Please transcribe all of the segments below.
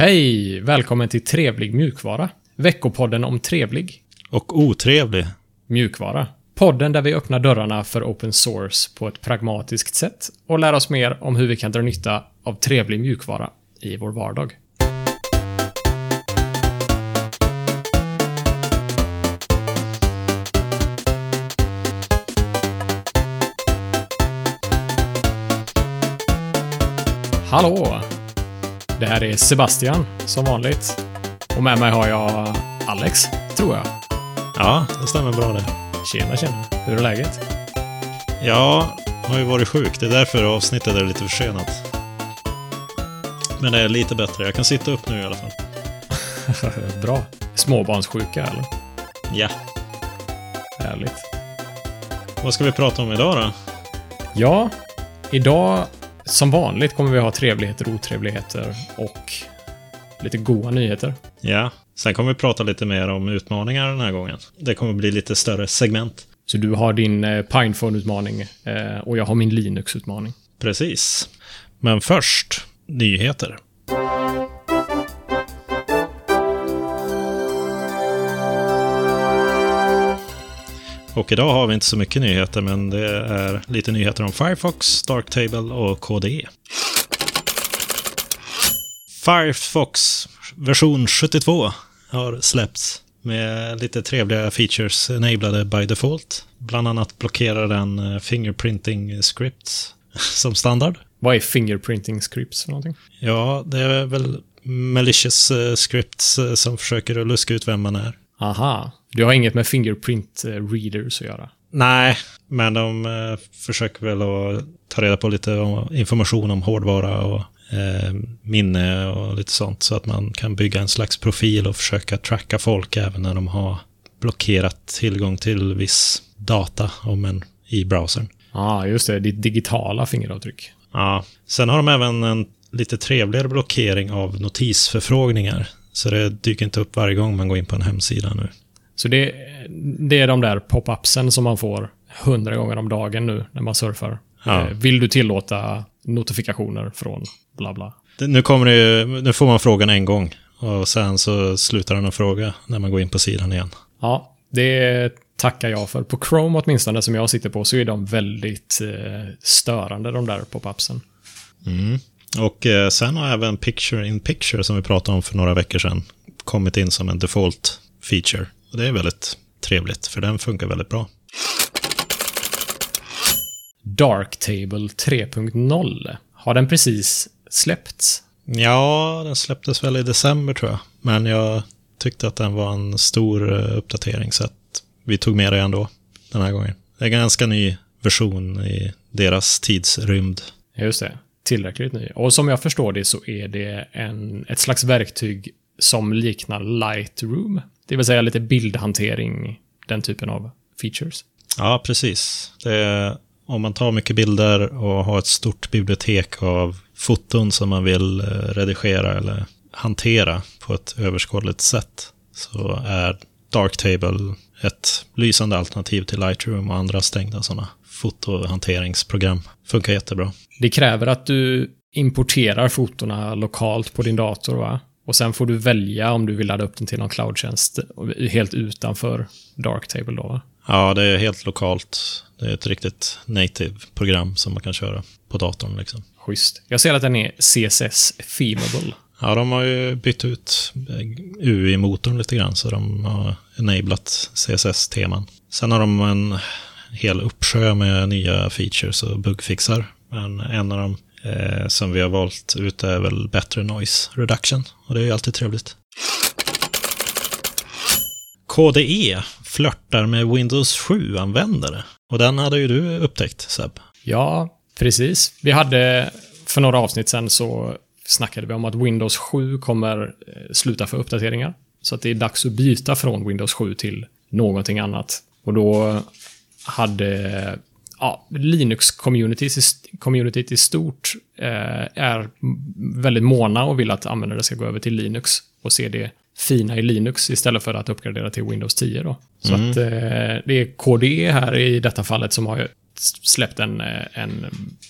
Hej! Välkommen till Trevlig mjukvara. Veckopodden om trevlig Och otrevlig. mjukvara. Podden där vi öppnar dörrarna för open source på ett pragmatiskt sätt och lär oss mer om hur vi kan dra nytta av trevlig mjukvara i vår vardag. Hallå! Det här är Sebastian, som vanligt. Och med mig har jag Alex, tror jag. Ja, det stämmer bra det. Tjena, tjena. Hur är läget? Ja, har ju varit sjuk. Det är därför avsnittet är lite försenat. Men det är lite bättre. Jag kan sitta upp nu i alla fall. Bra. Småbarnssjuka, eller? Ja. Härligt. Vad ska vi prata om idag då? Ja, idag som vanligt kommer vi ha trevligheter och otrevligheter och lite goa nyheter. Ja. Sen kommer vi prata lite mer om utmaningar den här gången. Det kommer bli lite större segment. Så du har din eh, Pinephone-utmaning eh, och jag har min Linux-utmaning. Precis. Men först, nyheter. Och idag har vi inte så mycket nyheter, men det är lite nyheter om Firefox, Darktable och KDE. Firefox version 72 har släppts med lite trevliga features enablade by default. Bland annat blockerar den eh, fingerprinting scripts som standard. Vad är fingerprinting scripts för någonting? Ja, det är väl malicious eh, scripts eh, som försöker luska ut vem man är. Aha. Du har inget med fingerprint eh, readers att göra? Nej, men de eh, försöker väl att ta reda på lite information om hårdvara och eh, minne och lite sånt. Så att man kan bygga en slags profil och försöka tracka folk även när de har blockerat tillgång till viss data om en i browsern. Ja, ah, just det. Ditt digitala fingeravtryck. Ja, sen har de även en lite trevligare blockering av notisförfrågningar. Så det dyker inte upp varje gång man går in på en hemsida nu. Så det, det är de där pop-upsen som man får hundra gånger om dagen nu när man surfar. Ja. Eh, Vill du tillåta notifikationer från bla bla? Det- Nu, kommer det ju, nu får man frågan en gång och sen så slutar den att fråga när man går in på sidan igen. Ja, det tackar jag för. På Chrome åtminstone, som jag sitter på, så är de väldigt eh, störande, de där pop-upsen. Och eh, sen har även Picture in Picture som vi pratade om för några veckor sedan kommit in som en default feature. Och det är väldigt trevligt för den funkar väldigt bra. Darktable 3.0. Har den precis släppts? Ja, den släpptes väl i december tror jag. Men jag tyckte att den var en stor eh, uppdatering så att vi tog med det ändå den här gången. Det är en ganska ny version i deras tidsrymd. Just det. Tillräckligt ny. Och som jag förstår det så är det en, ett slags verktyg som liknar Lightroom. Det vill säga lite bildhantering, den typen av features. Ja, precis. Är, om man tar mycket bilder och har ett stort bibliotek av foton som man vill eh, redigera eller hantera på ett överskådligt sätt så är Darktable ett lysande alternativ till Lightroom och andra stängda sådana fotohanteringsprogram. Funkar jättebra. Det kräver att du importerar fotona lokalt på din dator, va? Och sen får du välja om du vill ladda upp den till någon cloudtjänst helt utanför Darktable då, va? Ja, det är helt lokalt. Det är ett riktigt native-program som man kan köra på datorn. Liksom. Schysst. Jag ser att den är CSS Themable. Ja, de har ju bytt ut UI-motorn lite grann, så de har enablat CSS-teman. Sen har de en hel uppsjö med nya features och bugfixar. Men en av dem eh, som vi har valt ut är väl bättre noise reduction. Och det är ju alltid trevligt. KDE flörtar med Windows 7-användare. Och den hade ju du upptäckt, Seb. Ja, precis. Vi hade, för några avsnitt sen så snackade vi om att Windows 7 kommer eh, sluta för uppdateringar. Så att det är dags att byta från Windows 7 till någonting annat. Och då hade ja, Linux-communityt i stort eh, är väldigt måna och vill att användare ska gå över till Linux och se det fina i Linux istället för att uppgradera till Windows 10. Då. Så att eh, det är KDE här i detta fallet som har släppt en, eh, en,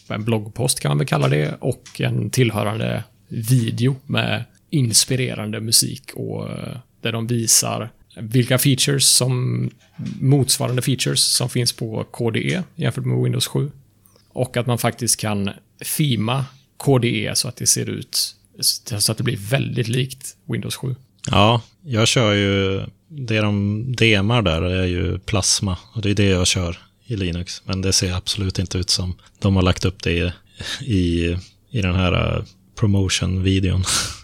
en bloggpost kan man väl kalla det och en tillhörande video med inspirerande musik och eh, där de visar vilka features som motsvarande features som finns på KDE jämfört med Windows 7. Och att man faktiskt kan fima KDE så att det ser ut så att det blir väldigt likt Windows 7. Ja, jag kör ju, det de demar där är ju Plasma och det är det jag kör i Linux. Men det ser absolut inte ut som de har lagt upp det i, i, i den här eh, promotion-videon.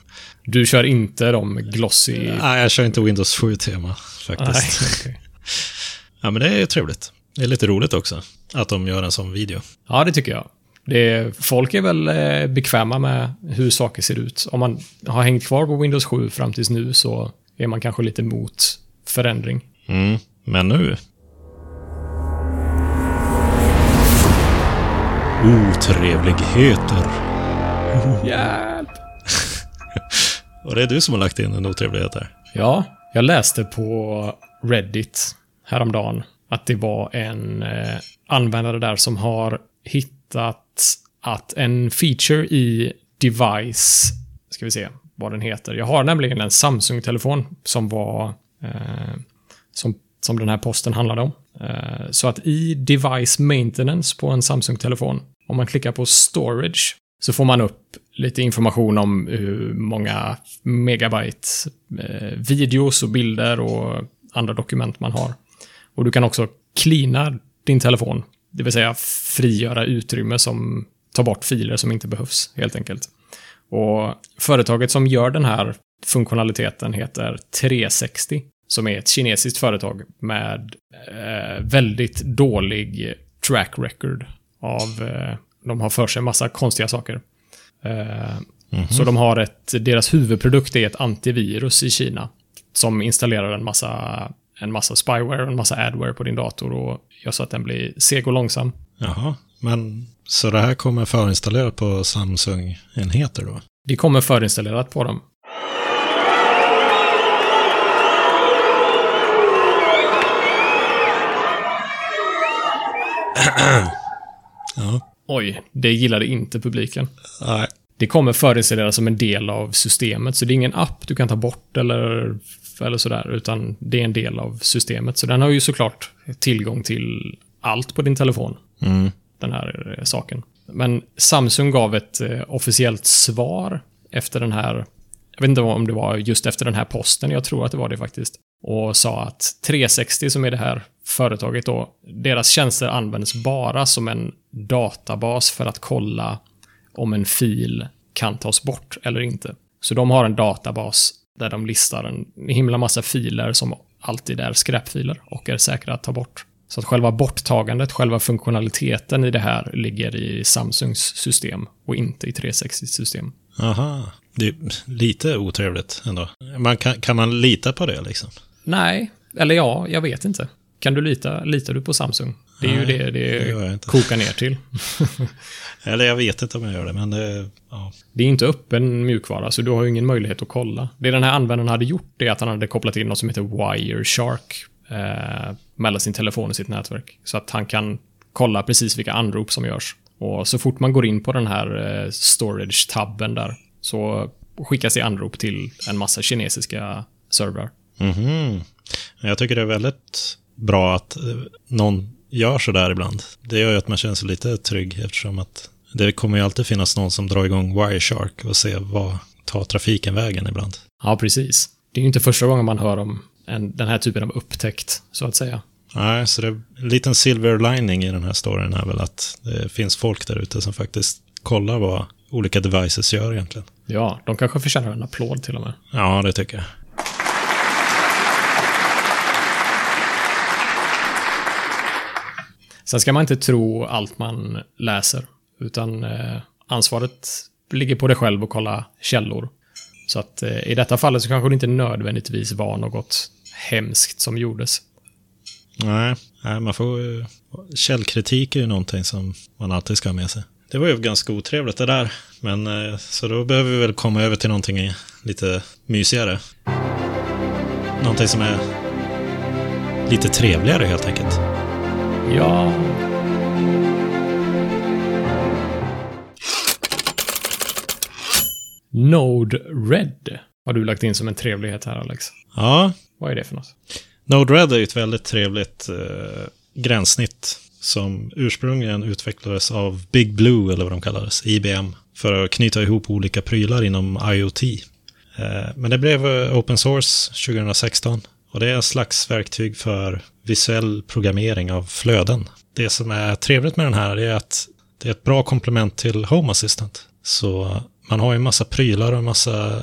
Du kör inte de glossy... Nej, jag kör inte Windows 7-tema faktiskt. Nej, okay. ja, men det är trevligt. Det är lite roligt också att de gör en sån video. Ja, det tycker jag. Det, folk är väl eh, bekväma med hur saker ser ut. Om man har hängt kvar på Windows 7 fram tills nu så är man kanske lite mot förändring. Mm, men nu? Otrevligheter. Hjälp! Och det är du som har lagt in en otrevlighet här. Ja, jag läste på Reddit häromdagen att det var en eh, användare där som har hittat att en feature i Device, ska vi se vad den heter. Jag har nämligen en Samsung-telefon som var, eh, som, som den här posten handlade om. Eh, så att i Device Maintenance på en Samsung-telefon, om man klickar på Storage, så får man upp lite information om hur många megabyte eh, videos och bilder och andra dokument man har. Och du kan också cleana din telefon, det vill säga frigöra utrymme som tar bort filer som inte behövs, helt enkelt. Och företaget som gör den här funktionaliteten heter 360, som är ett kinesiskt företag med eh, väldigt dålig track record av eh, de har för sig en massa konstiga saker. Mm -hmm. Så de har ett, deras huvudprodukt är ett antivirus i Kina. Som installerar en massa, en massa spyware och en massa adware på din dator och gör så att den blir seg och långsam. Jaha, men så det här kommer förinstallerat på Samsung-enheter då? Det kommer förinstallerat på dem. ja. Oj, det gillade inte publiken. Nej. Det kommer förinstalleras som en del av systemet, så det är ingen app du kan ta bort eller, eller sådär, utan det är en del av systemet. Så den har ju såklart tillgång till allt på din telefon. Mm. Den här eh, saken. Men Samsung gav ett eh, officiellt svar efter den här, jag vet inte om det var just efter den här posten, jag tror att det var det faktiskt. Och sa att 360 som är det här företaget då, deras tjänster används bara som en databas för att kolla om en fil kan tas bort eller inte. Så de har en databas där de listar en himla massa filer som alltid är skräpfiler och är säkra att ta bort. Så att själva borttagandet, själva funktionaliteten i det här ligger i Samsungs system och inte i 360 system. Aha, det är lite otrevligt ändå. Man kan, kan man lita på det liksom? Nej, eller ja, jag vet inte. Kan du lita, litar du på Samsung? Det är Nej, ju det det, det kokar ner till. Eller jag vet inte om jag gör det, men det... Ja. Det är inte öppen mjukvara, så du har ju ingen möjlighet att kolla. Det den här användaren hade gjort är att han hade kopplat in något som heter Wireshark eh, mellan sin telefon och sitt nätverk. Så att han kan kolla precis vilka anrop som görs. Och så fort man går in på den här eh, storage-tabben där så skickas det anrop till en massa kinesiska servrar. Mm -hmm. Jag tycker det är väldigt bra att eh, någon gör så där ibland. Det gör ju att man känner sig lite trygg eftersom att det kommer ju alltid finnas någon som drar igång Wireshark och ser vad tar trafiken vägen ibland. Ja, precis. Det är ju inte första gången man hör om en, den här typen av upptäckt, så att säga. Nej, så det är en liten silver lining i den här storyn är väl att det finns folk där ute som faktiskt kollar vad olika devices gör egentligen. Ja, de kanske förtjänar en applåd till och med. Ja, det tycker jag. Sen ska man inte tro allt man läser, utan eh, ansvaret ligger på dig själv att kolla källor. Så att eh, i detta fallet så kanske det inte nödvändigtvis var något hemskt som gjordes. Nej, nej man får eh, Källkritik är ju någonting som man alltid ska ha med sig. Det var ju ganska otrevligt det där. Men eh, så då behöver vi väl komma över till någonting lite mysigare. Någonting som är lite trevligare helt enkelt. Ja. Node-RED har du lagt in som en trevlighet här, Alex. Ja, Vad är det för något? Node-RED är ju ett väldigt trevligt eh, gränssnitt som ursprungligen utvecklades av Big Blue, eller vad de kallades, IBM, för att knyta ihop olika prylar inom IoT. Eh, men det blev eh, open source 2016 och det är en slags verktyg för visuell programmering av flöden. Det som är trevligt med den här är att det är ett bra komplement till Home Assistant. Så man har ju en massa prylar och en massa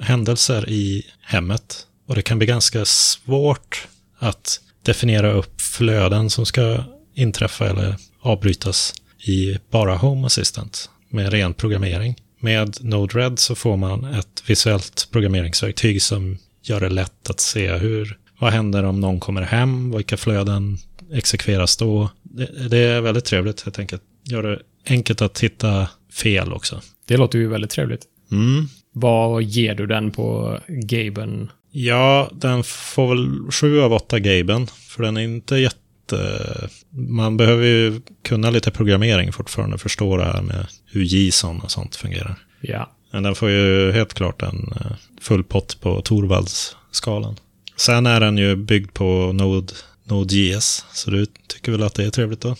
händelser i hemmet. Och det kan bli ganska svårt att definiera upp flöden som ska inträffa eller avbrytas i bara Home Assistant med ren programmering. Med Node-RED så får man ett visuellt programmeringsverktyg som gör det lätt att se hur, vad händer om någon kommer hem, vilka flöden exekveras då. Det, det är väldigt trevligt helt enkelt. Gör det enkelt att hitta fel också. Det låter ju väldigt trevligt. Mm. Vad ger du den på Gaben? Ja, den får väl 7 av 8 Gaben, för den är inte jätte... Man behöver ju kunna lite programmering fortfarande, förstå det här med hur JSON och sånt fungerar. Ja. Men den får ju helt klart en eh, full pott på Torvalds-skalan. Sen är den ju byggd på Node, Node.js, så du tycker väl att det är trevligt då?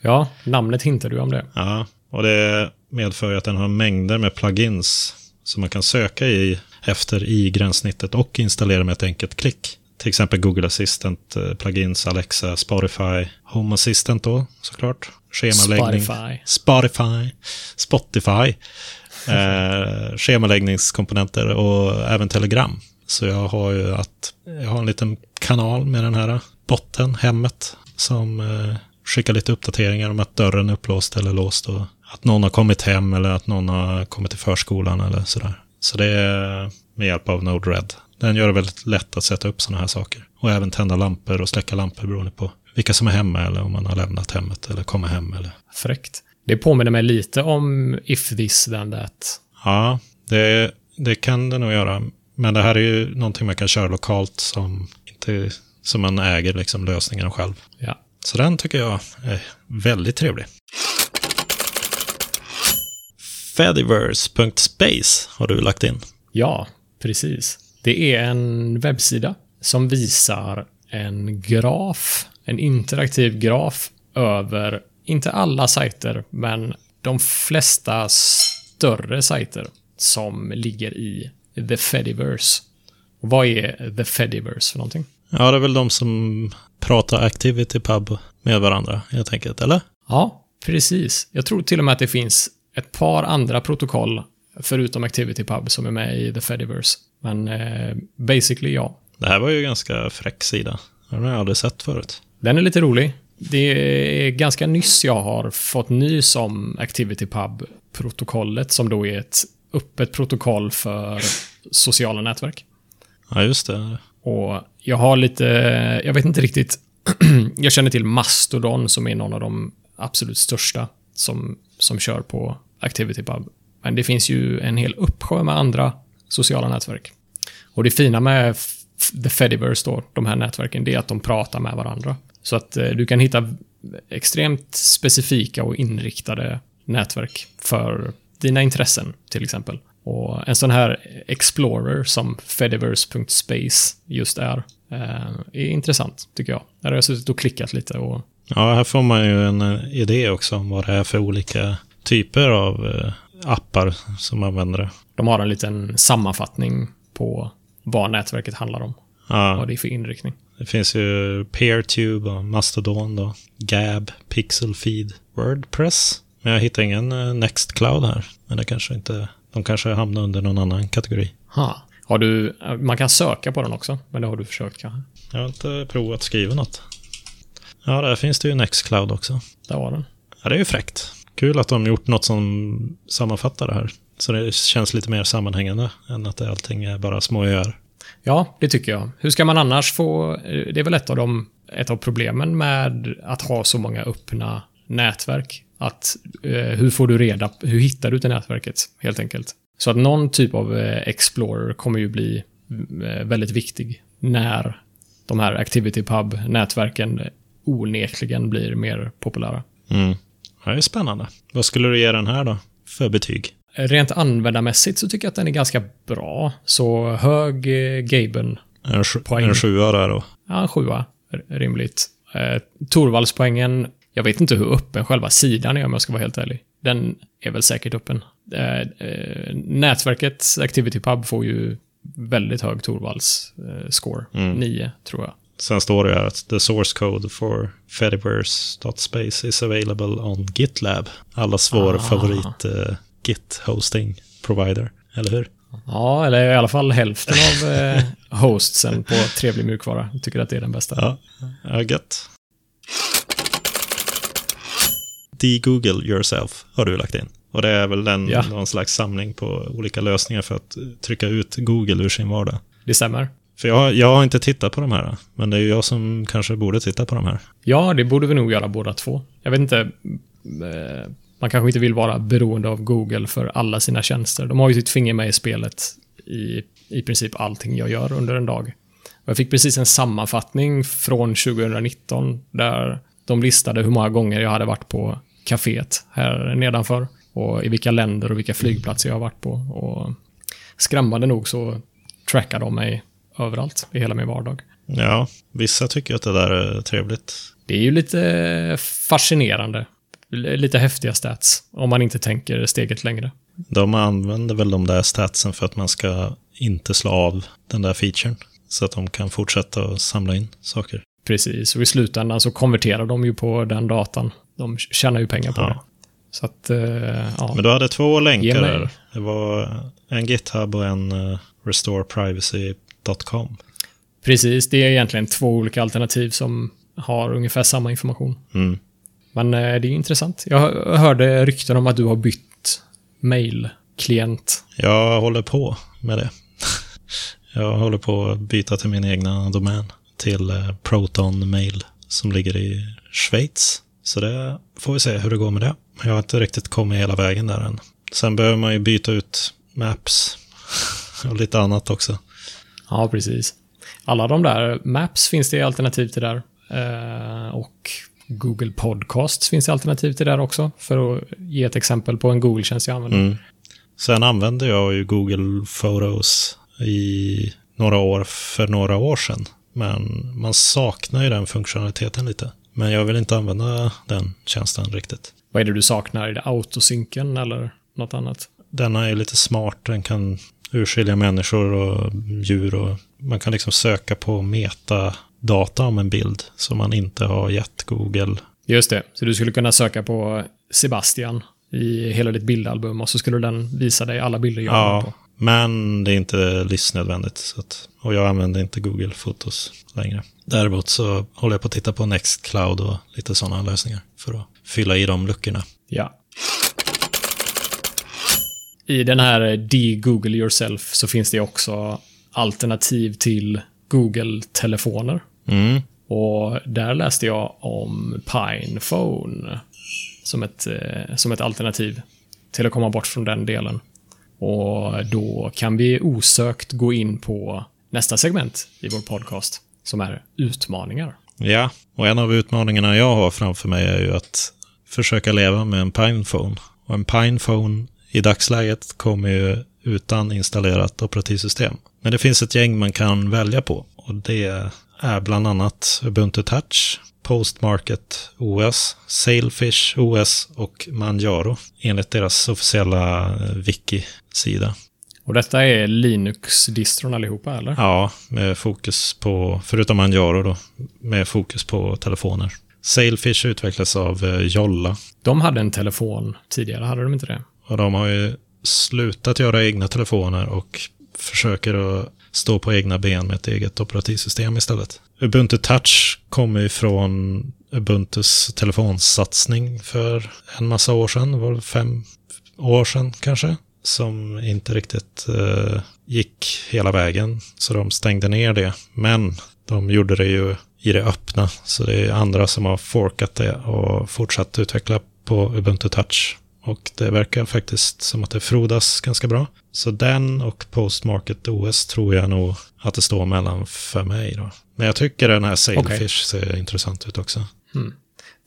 Ja, namnet hintar du om det. Ja, och det medför ju att den har mängder med plugins som man kan söka i efter i gränssnittet och installera med ett enkelt klick. Till exempel Google Assistant, eh, plugins, Alexa, Spotify, Home Assistant då såklart. Schemaläggning. Spotify. Spotify, Spotify, eh, schemaläggningskomponenter och även Telegram. Så jag har ju att, jag har en liten kanal med den här botten, hemmet, som eh, skickar lite uppdateringar om att dörren är upplåst eller låst och att någon har kommit hem eller att någon har kommit till förskolan eller sådär. Så det är med hjälp av Node-RED. Den gör det väldigt lätt att sätta upp sådana här saker. Och även tända lampor och släcka lampor beroende på vilka som är hemma eller om man har lämnat hemmet eller kommer hem eller Fräckt. Det påminner mig lite om If this then that. Ja, det, det kan det nog göra. Men det här är ju någonting man kan köra lokalt som, inte, som man äger liksom lösningen själv. Ja. Så den tycker jag är väldigt trevlig. Fediverse.space har du lagt in. Ja, precis. Det är en webbsida som visar en graf, en interaktiv graf över, inte alla sajter, men de flesta större sajter som ligger i The Fediverse. Och vad är The Fediverse för någonting? Ja, det är väl de som pratar ActivityPub med varandra helt enkelt, eller? Ja, precis. Jag tror till och med att det finns ett par andra protokoll förutom ActivityPub som är med i The Fediverse. Men eh, basically ja. Det här var ju en ganska fräck sida. Den har jag aldrig sett förut. Den är lite rolig. Det är ganska nyss jag har fått nys om ActivityPub-protokollet som då är ett öppet protokoll för sociala nätverk. Ja, just det. Och jag har lite, jag vet inte riktigt, jag känner till Mastodon som är någon av de absolut största som, som kör på ActivityPub. Men det finns ju en hel uppsjö med andra sociala nätverk. Och det fina med The Fediverse då, de här nätverken, det är att de pratar med varandra. Så att eh, du kan hitta extremt specifika och inriktade nätverk för dina intressen, till exempel. Och en sån här Explorer som Fediverse.space just är, eh, är intressant, tycker jag. Där har jag suttit och klickat lite och Ja, här får man ju en eh, idé också om vad det är för olika typer av appar som använder det. de har en liten sammanfattning på vad nätverket handlar om. Ja, Vad det är för inriktning. Det finns ju PeerTube och Mastodon då, Gab, Pixelfeed, Wordpress. Men jag hittar ingen eh, Nextcloud här. Men det kanske inte, de kanske hamnar under någon annan kategori. Ha. Har du, man kan söka på den också, men det har du försökt kanske? Jag har inte provat skriva något. Ja, där finns det ju Nextcloud också. Där var den. Ja, det är ju fräckt. Kul att de gjort något som sammanfattar det här. Så det känns lite mer sammanhängande än att det allting är bara små öar. Ja, det tycker jag. Hur ska man annars få... Det är väl ett av, de, ett av problemen med att ha så många öppna nätverk. Att eh, hur får du reda Hur hittar du till nätverket, helt enkelt? Så att någon typ av eh, Explorer kommer ju bli eh, väldigt viktig när de här Activity Pub-nätverken onekligen blir mer populära. Mm. Ja, det är spännande. Vad skulle du ge den här då? För betyg? Rent användarmässigt så tycker jag att den är ganska bra. Så hög eh, Gaben, En, sju, Poäng. en sjua där då. ja, en sjua, rimligt. Eh, Torvaldspoängen, jag vet inte hur öppen själva sidan är om jag ska vara helt ärlig. Den är väl säkert öppen. Eh, eh, nätverket ActivityPub får ju väldigt hög Torvalds eh, score. Mm. 9, tror jag. Sen står det här att the source code for Fediverse.space is available on GitLab. Allas vår Ah. favorit eh, Git-hosting provider. Eller hur? Ja, eller i alla fall hälften av eh, hostsen på trevlig mjukvara. Jag tycker att det är den bästa. Ja, ja gött. De-Google yourself har du lagt in. Och det är väl en, Ja. någon slags samling på olika lösningar för att trycka ut Google ur sin vardag. Det stämmer. För jag, jag har inte tittat på de här, men det är ju jag som kanske borde titta på de här. Ja, det borde vi nog göra båda två. Jag vet inte. Man kanske inte vill vara beroende av Google för alla sina tjänster. De har ju sitt finger med i spelet i, i princip allting jag gör under en dag. Jag fick precis en sammanfattning från 2019 där de listade hur många gånger jag hade varit på kaféet här nedanför och i vilka länder och vilka flygplatser jag har varit på. Och skrämmande nog så trackar de mig överallt i hela min vardag. Ja, vissa tycker att det där är trevligt. Det är ju lite fascinerande. Lite häftiga stats, om man inte tänker steget längre. De använder väl de där statsen för att man ska inte slå av den där featuren. Så att de kan fortsätta att samla in saker. Precis, och i slutändan så konverterar de ju på den datan. De tjänar ju pengar på Ja. det. Så att, eh, ja. Men du hade två länkar där. Det var en GitHub och en uh, restoreprivacy.com. Precis, det är egentligen två olika alternativ som har ungefär samma information. Mm. Men eh, det är intressant. Jag hör- hörde rykten om att du har bytt mail-klient. Jag håller på med det. Jag håller på att byta till min egna domän. Till eh, Proton Mail som ligger i Schweiz. Så det får vi se hur det går med det. Jag har inte riktigt kommit hela vägen där än. Sen behöver man ju byta ut Maps och lite annat också. Ja, precis. Alla de där Maps finns det alternativ till där. Eh, och Google Podcasts finns det alternativ till där också. För att ge ett exempel på en Google-tjänst jag använder. Mm. Sen använde jag ju Google Photos i några år för några år sedan. Men man saknar ju den funktionaliteten lite. Men jag vill inte använda den tjänsten riktigt. Vad är det du saknar? Är det autosynken eller något annat? Den är lite smart. Den kan urskilja människor och djur och man kan liksom söka på metadata om en bild som man inte har gett Google. Just det, så du skulle kunna söka på Sebastian i hela ditt bildalbum och så skulle den visa dig alla bilder jag har på. Ja, men det är inte livsnödvändigt. Så att, och jag använder inte Google Fotos längre. Däremot så håller jag på att titta på Nextcloud och lite sådana lösningar för att fylla i de luckorna. Ja. I den här de-Google yourself så finns det också alternativ till Google-telefoner. Mm. Och där läste jag om Pinephone som ett, eh, som ett alternativ till att komma bort från den delen. Och då kan vi osökt gå in på nästa segment i vår podcast som är utmaningar. Ja, och en av utmaningarna jag har framför mig är ju att försöka leva med en Pinephone. Och en Pinephone i dagsläget kommer ju utan installerat operativsystem. Men det finns ett gäng man kan välja på. Och det är bland annat Ubuntu Touch, Postmarket OS, Sailfish OS och Manjaro enligt deras officiella eh, wiki-sida. Och detta är Linux-distron allihopa, eller? Ja, med fokus på, förutom Manjaro då, med fokus på telefoner. Sailfish utvecklas av eh, Jolla De hade en telefon tidigare, hade de inte det? och de har ju slutat göra egna telefoner och försöker att stå på egna ben med ett eget operativsystem istället. Ubuntu Touch kommer ju från Ubuntus telefonsatsning för en massa år sedan, det var fem år sedan kanske, som inte riktigt eh, gick hela vägen, så de stängde ner det. Men de gjorde det ju i det öppna, så det är andra som har forkat det och fortsatt utveckla på Ubuntu Touch. Och det verkar faktiskt som att det frodas ganska bra. Så den och Postmarket OS tror jag nog att det står mellan för mig då. Men jag tycker den här Sailfish ser intressant ut också.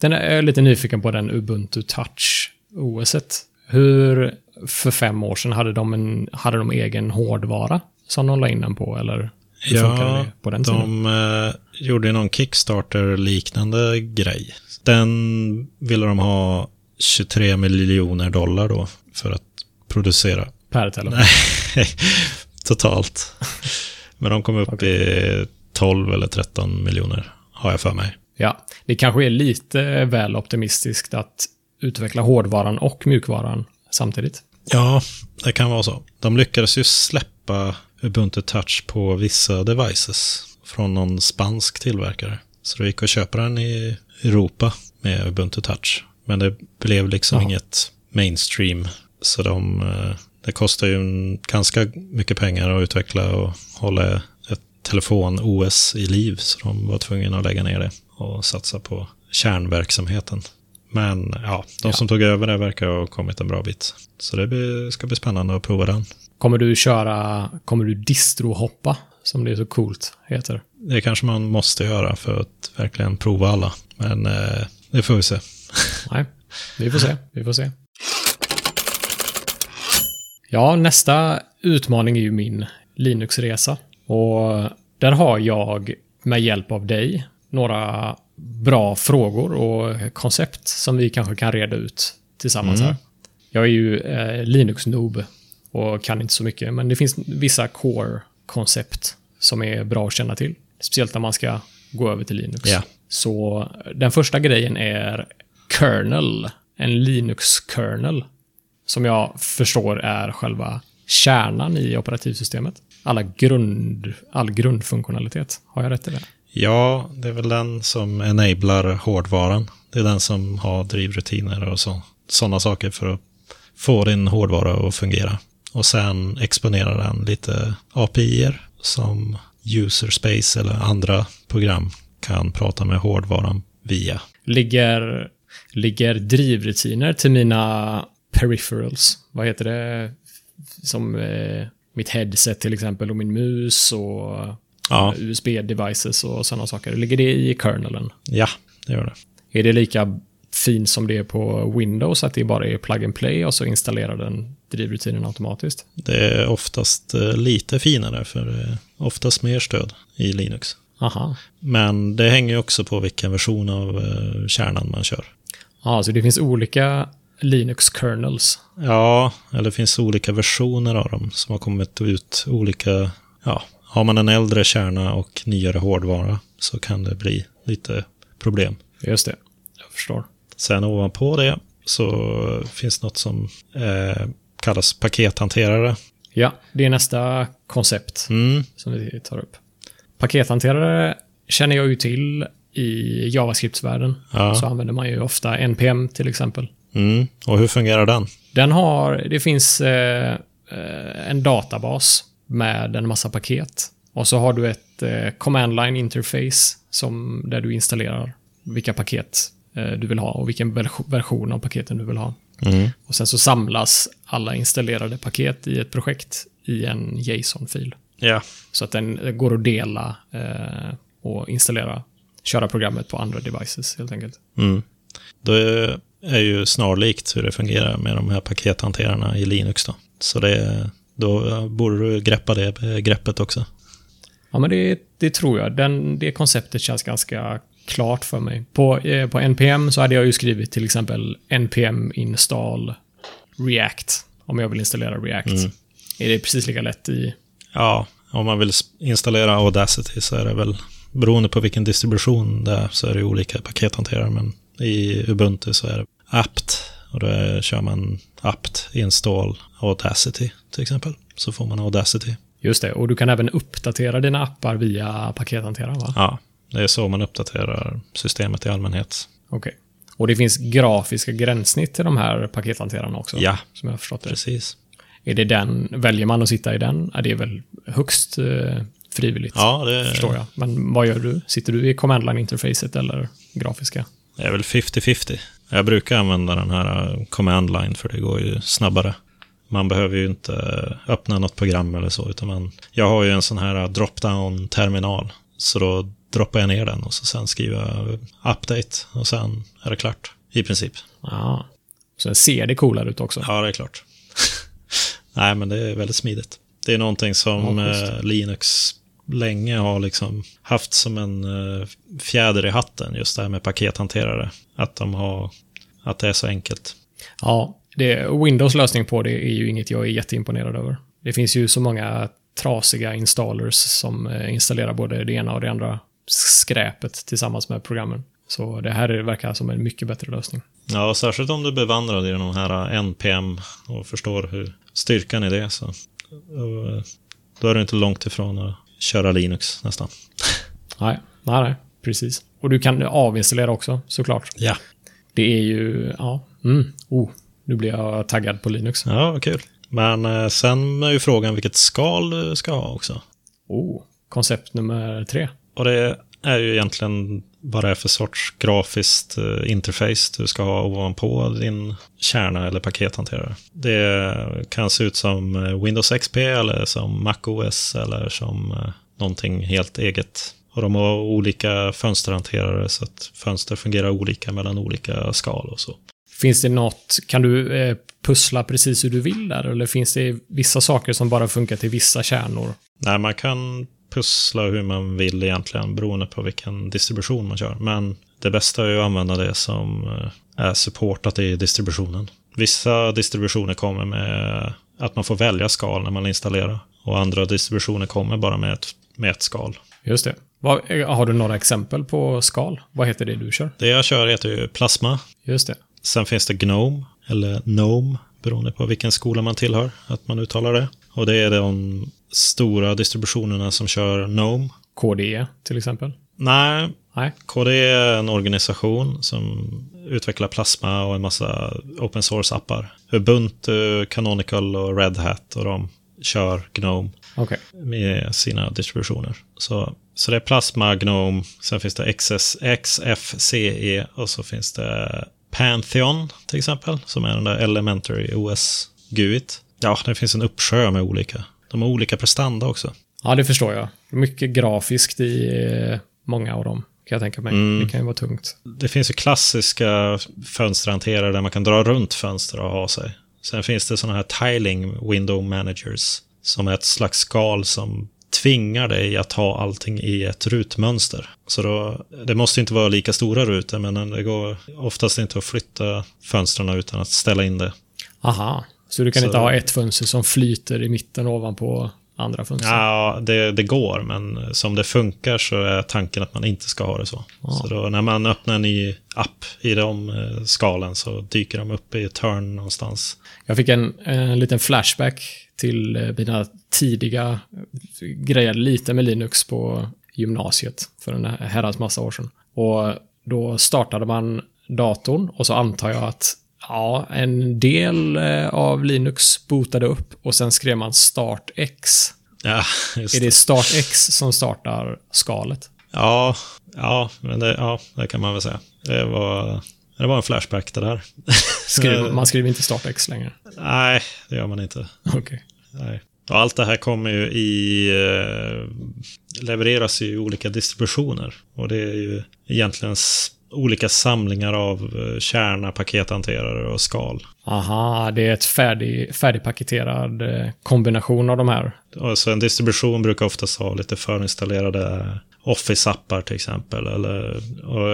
Den är jag lite nyfiken på den Ubuntu Touch OS. -et. Hur för fem år sedan, hade de, en, hade de egen hårdvara som de la in den på? Eller hur funkade Ja, det på den tiden? de eh, gjorde någon Kickstarter-liknande grej. Den ville de ha 23 miljoner dollar då för att producera. Per telefon? Nej, totalt. Men de kom upp i 12 eller 13 miljoner, har jag för mig. Ja, det kanske är lite väl optimistiskt att utveckla hårdvaran och mjukvaran samtidigt. Ja, det kan vara så. De lyckades ju släppa Ubuntu Touch på vissa devices från någon spansk tillverkare. Så det gick att köpa den i Europa med Ubuntu Touch. Men det blev liksom Jaha. inget mainstream. Så de, eh, det kostar ju ganska mycket pengar att utveckla och hålla ett telefon-OS i liv. Så de var tvungna att lägga ner det och satsa på kärnverksamheten. Men ja, de Ja. som tog över det verkar ha kommit en bra bit. Så det blir, ska bli spännande att prova den. Kommer du köra, kommer du distrohoppa, som det är så coolt heter? Det kanske man måste göra för att verkligen prova alla. Men eh, det får vi se. Nej, vi får se. Vi får se. Ja, nästa utmaning är ju min Linux-resa. Och där har jag med hjälp av dig några bra frågor och koncept som vi kanske kan reda ut tillsammans Mm. här. Jag är ju eh, Linux-noob och kan inte så mycket, men det finns vissa core-koncept som är bra att känna till. Speciellt när man ska gå över till Linux. Ja. Så den första grejen är kernel. En Linux-kernel. Som jag förstår är själva kärnan i operativsystemet. Alla grund, all grundfunktionalitet. Har jag rätt i det? Ja, det är väl den som enablar hårdvaran. Det är den som har drivrutiner och så, sådana saker för att få din hårdvara att fungera. Och sen exponerar den lite API-er som user space eller andra program kan prata med hårdvaran via. Ligger, ligger drivrutiner till mina peripherals? Vad heter det? Som eh, mitt headset till exempel och min mus och Ja, USB-devices och sådana saker. Ligger det i kernelen? ja det gör det. Är det lika fint som det är på Windows, att det bara är plug and play och så installerar den drivrutinen automatiskt? Det är oftast eh, lite finare för är oftast mer stöd i Linux. Aha. Men det hänger ju också på vilken version av eh, kärnan man kör. Ja, så det finns olika Linux-kernels. Ja, eller det finns olika versioner av dem som har kommit ut olika... Ja, har man en äldre kärna och nyare hårdvara så kan det bli lite problem. Just det, jag förstår. Sen ovanpå det så finns något som eh, kallas pakethanterare. Ja, det är nästa koncept Mm, som vi tar upp. Pakethanterare känner jag ju till i JavaScript-världen. Ja. Så använder man ju ofta NPM till exempel. mm. Och hur fungerar den? Den har, det finns eh, en databas med en massa paket. Och så har du ett eh, command line interface som, där du installerar vilka paket eh, du vill ha och vilken ver- version av paketen du vill ha. Mm. Och sen så samlas alla installerade paket i ett projekt i en JSON-fil. Ja, Så att den går att dela eh, och installera, köra programmet på andra devices helt enkelt. Mm. Det är ju snarlikt hur det fungerar med de här pakethanterarna i Linux. Då, så det, då borde du greppa det greppet också. Ja, men det, det tror jag. Den, det konceptet känns ganska klart för mig. På, eh, på NPM så hade jag ju skrivit till exempel NPM install React. Om jag vill installera React. Mm. Är det precis lika lätt i... Ja, om man vill installera Audacity så är det väl beroende på vilken distribution det är så är det olika pakethanterare. Men i Ubuntu så är det apt och då är, kör man apt install Audacity till exempel. Så får man Audacity. Just det, och du kan även uppdatera dina appar via pakethanteraren va? Ja, det är så man uppdaterar systemet i allmänhet. Okej. Och det finns grafiska gränssnitt till de här pakethanterarna också? Ja. Som jag har förstått det. Precis. Är det den, väljer man att sitta i den? Är det väl högst eh, frivilligt? Ja, det Förstår jag. Men vad gör du? Sitter du i command line interfacet eller grafiska? Det är väl 50-50. Jag brukar använda den här uh, command line för det går ju snabbare. Man behöver ju inte uh, öppna något program eller så, utan man, jag har ju en sån här uh, drop-down-terminal. Så då droppar jag ner den och så sen skriver jag update och sen är det klart. I princip. Ja. Sen ser det coolare ut också. Ja, det är klart. Nej, men det är väldigt smidigt. Det är någonting som Ja, Linux länge har liksom haft som en eh, fjäder i hatten, just det här med pakethanterare. Att de har, att det är så enkelt. Ja, det, Windows lösning på det är ju inget jag är jätteimponerad över. Det finns ju så många trasiga installers som eh, installerar både det ena och det andra skräpet tillsammans med programmen. Så det här verkar som en mycket bättre lösning. Ja, särskilt om du är bevandrad i de här NPM och förstår hur styrkan i det. Så, då är du inte långt ifrån att köra Linux nästan. Nej, nej, nej, precis. Och du kan avinstallera också, såklart. Ja. Det är ju, ja, mm, oh, nu blir jag taggad på Linux. Ja, vad kul. Men eh, sen är ju frågan vilket skal du ska ha också. Oh, koncept nummer tre. Och det är ju egentligen vad det är för sorts grafiskt eh, interface du ska ha ovanpå din kärna eller pakethanterare. Det kan se ut som eh, Windows XP eller som Mac OS eller som eh, någonting helt eget. Och de har olika fönsterhanterare så att fönster fungerar olika mellan olika skal och så. Finns det något, kan du eh, pussla precis hur du vill där? Eller finns det vissa saker som bara funkar till vissa kärnor? Nej, man kan pussla hur man vill egentligen beroende på vilken distribution man kör. Men det bästa är ju att använda det som eh, är supportat i distributionen. Vissa distributioner kommer med att man får välja skal när man installerar. Och andra distributioner kommer bara med ett, med ett skal. Just det. Vad, eh, har du några exempel på skal? Vad heter det du kör? Det jag kör heter ju Plasma. Just det. Sen finns det Gnome, eller Gnome, beroende på vilken skola man tillhör, att man uttalar det. Och det är de stora distributionerna som kör Gnome. KDE till exempel? Nej, Nej. KDE är en organisation som utvecklar Plasma och en massa open source-appar. Ubuntu, Canonical och Red Hat och de kör Gnome Okej. med sina distributioner. Så, så det är Plasma, Gnome, sen finns det XS, XFCE och så finns det Pantheon till exempel, som är den där Elementary OS GUIT. Ja, det finns en uppsjö med olika. De har olika prestanda också. Ja, det förstår jag. Mycket grafiskt i eh, många av dem, kan jag tänka mig. Mm. Det kan ju vara tungt. Det finns ju klassiska fönsterhanterare där man kan dra runt fönster och ha sig. Sen finns det sådana här tiling window managers som är ett slags skal som tvingar dig att ha allting i ett rutmönster. Så då, det måste inte vara lika stora rutor, men det går oftast inte att flytta fönstren utan att ställa in det. Aha. Så du kan Så- inte ha ett fönster som flyter i mitten ovanpå andra fönster? Ja, det, det går, men som det funkar så är tanken att man inte ska ha det så. Ja. Så då, när man öppnar en ny app i de eh, skalen så dyker de upp i ett hörn någonstans. Jag fick en, en liten flashback till eh, mina tidiga grejer lite med Linux på gymnasiet för en herrans massa år sedan. Och då startade man datorn och så antar jag att ja, en del eh, av Linux bootade upp och sen skrev man start X. Ja, just Är det. det start X som startar skalet? Ja, ja, men det, ja, det kan man väl säga. Det var, det var en flashback det där. Skriver, man skriver inte start X längre. Nej, det gör man inte. Okej. Nej. Och allt det här kommer ju i... Eh, levereras i olika distributioner. Och det är ju egentligen olika samlingar av eh, kärna, pakethanterare och skal. Aha, det är ett färdig, färdigpaketerad eh, kombination av de här. Och så en distribution brukar oftast ha lite förinstallerade Office-appar till exempel. Eller,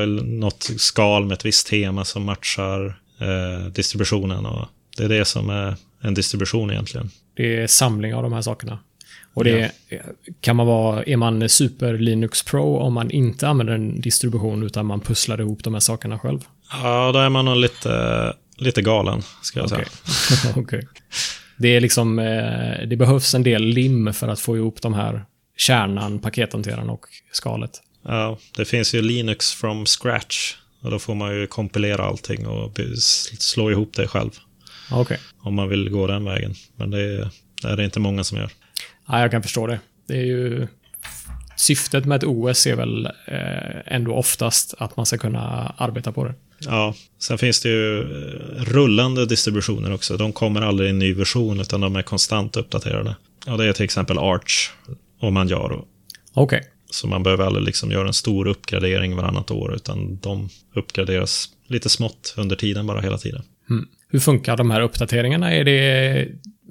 eller något skal med ett visst tema som matchar eh, distributionen. Och det är det som är en distribution egentligen. Det är samling av de här sakerna. Och det kan man vara, är man super Linux Pro om man inte använder en distribution utan man pusslar ihop de här sakerna själv? Ja, då är man nog lite, lite galen, ska jag Okej. säga. Okej. Det är liksom, eh, det behövs en del lim för att få ihop de här kärnan, pakethanteraren och skalet. Ja, det finns ju Linux from scratch. Och då får man ju kompilera allting och slå ihop det själv. Okej. Om man vill gå den vägen. Men det är, det är det inte många som gör. Ja, jag kan förstå det. Det är ju... Syftet med ett OS är väl eh, ändå oftast att man ska kunna arbeta på det. Ja, sen finns det ju eh, rullande distributioner också. De kommer aldrig i en ny version utan de är konstant uppdaterade. Och det är till exempel Arch och Manjaro. Okej. Så man behöver aldrig liksom göra en stor uppgradering varannat år utan de uppgraderas lite smått under tiden bara hela tiden. Mm. Hur funkar de här uppdateringarna? Är det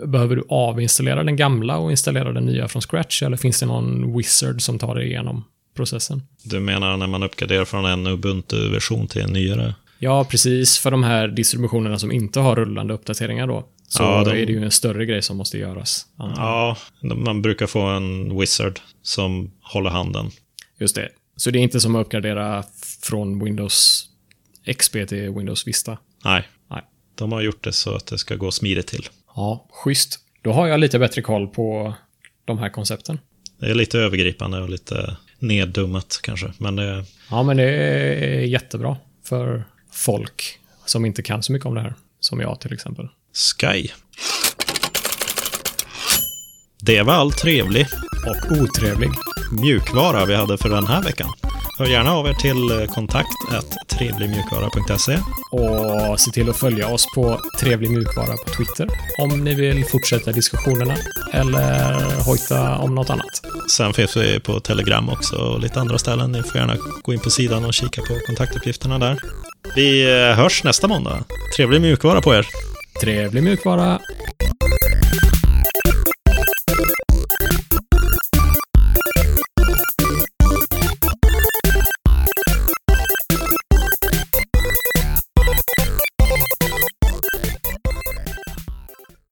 Behöver du avinstallera den gamla och installera den nya från scratch? Eller finns det någon wizard som tar dig igenom processen? Du menar när man uppgraderar från en Ubuntu-version till en nyare? Ja, precis. För de här distributionerna som inte har rullande uppdateringar då, så Ja, de- är det ju en större grej som måste göras. Ja, man brukar få en wizard som håller handen. Just det. Så det är inte som att uppgradera från Windows XP till Windows Vista? Nej, Nej. de har gjort det så att det ska gå smidigt till. Ja, schysst. Då har jag lite bättre koll på de här koncepten. Det är lite övergripande och lite neddummat kanske, men det, Ja, men det är jättebra för folk som inte kan så mycket om det här. Som jag till exempel. Sky. Det var all trevlig Och otrevlig. mjukvara vi hade för den här veckan. Hör gärna av er till eh, kontakt trevligmjukvara.se. Och se till att följa oss på Trevlig Mjukvara på Twitter. Om ni vill fortsätta diskussionerna. Eller hojta om något annat. Sen finns vi på Telegram också och lite andra ställen. Ni får gärna gå in på sidan och kika på kontaktuppgifterna där. Vi eh, hörs nästa måndag. Trevlig mjukvara på er! Trevlig Mjukvara.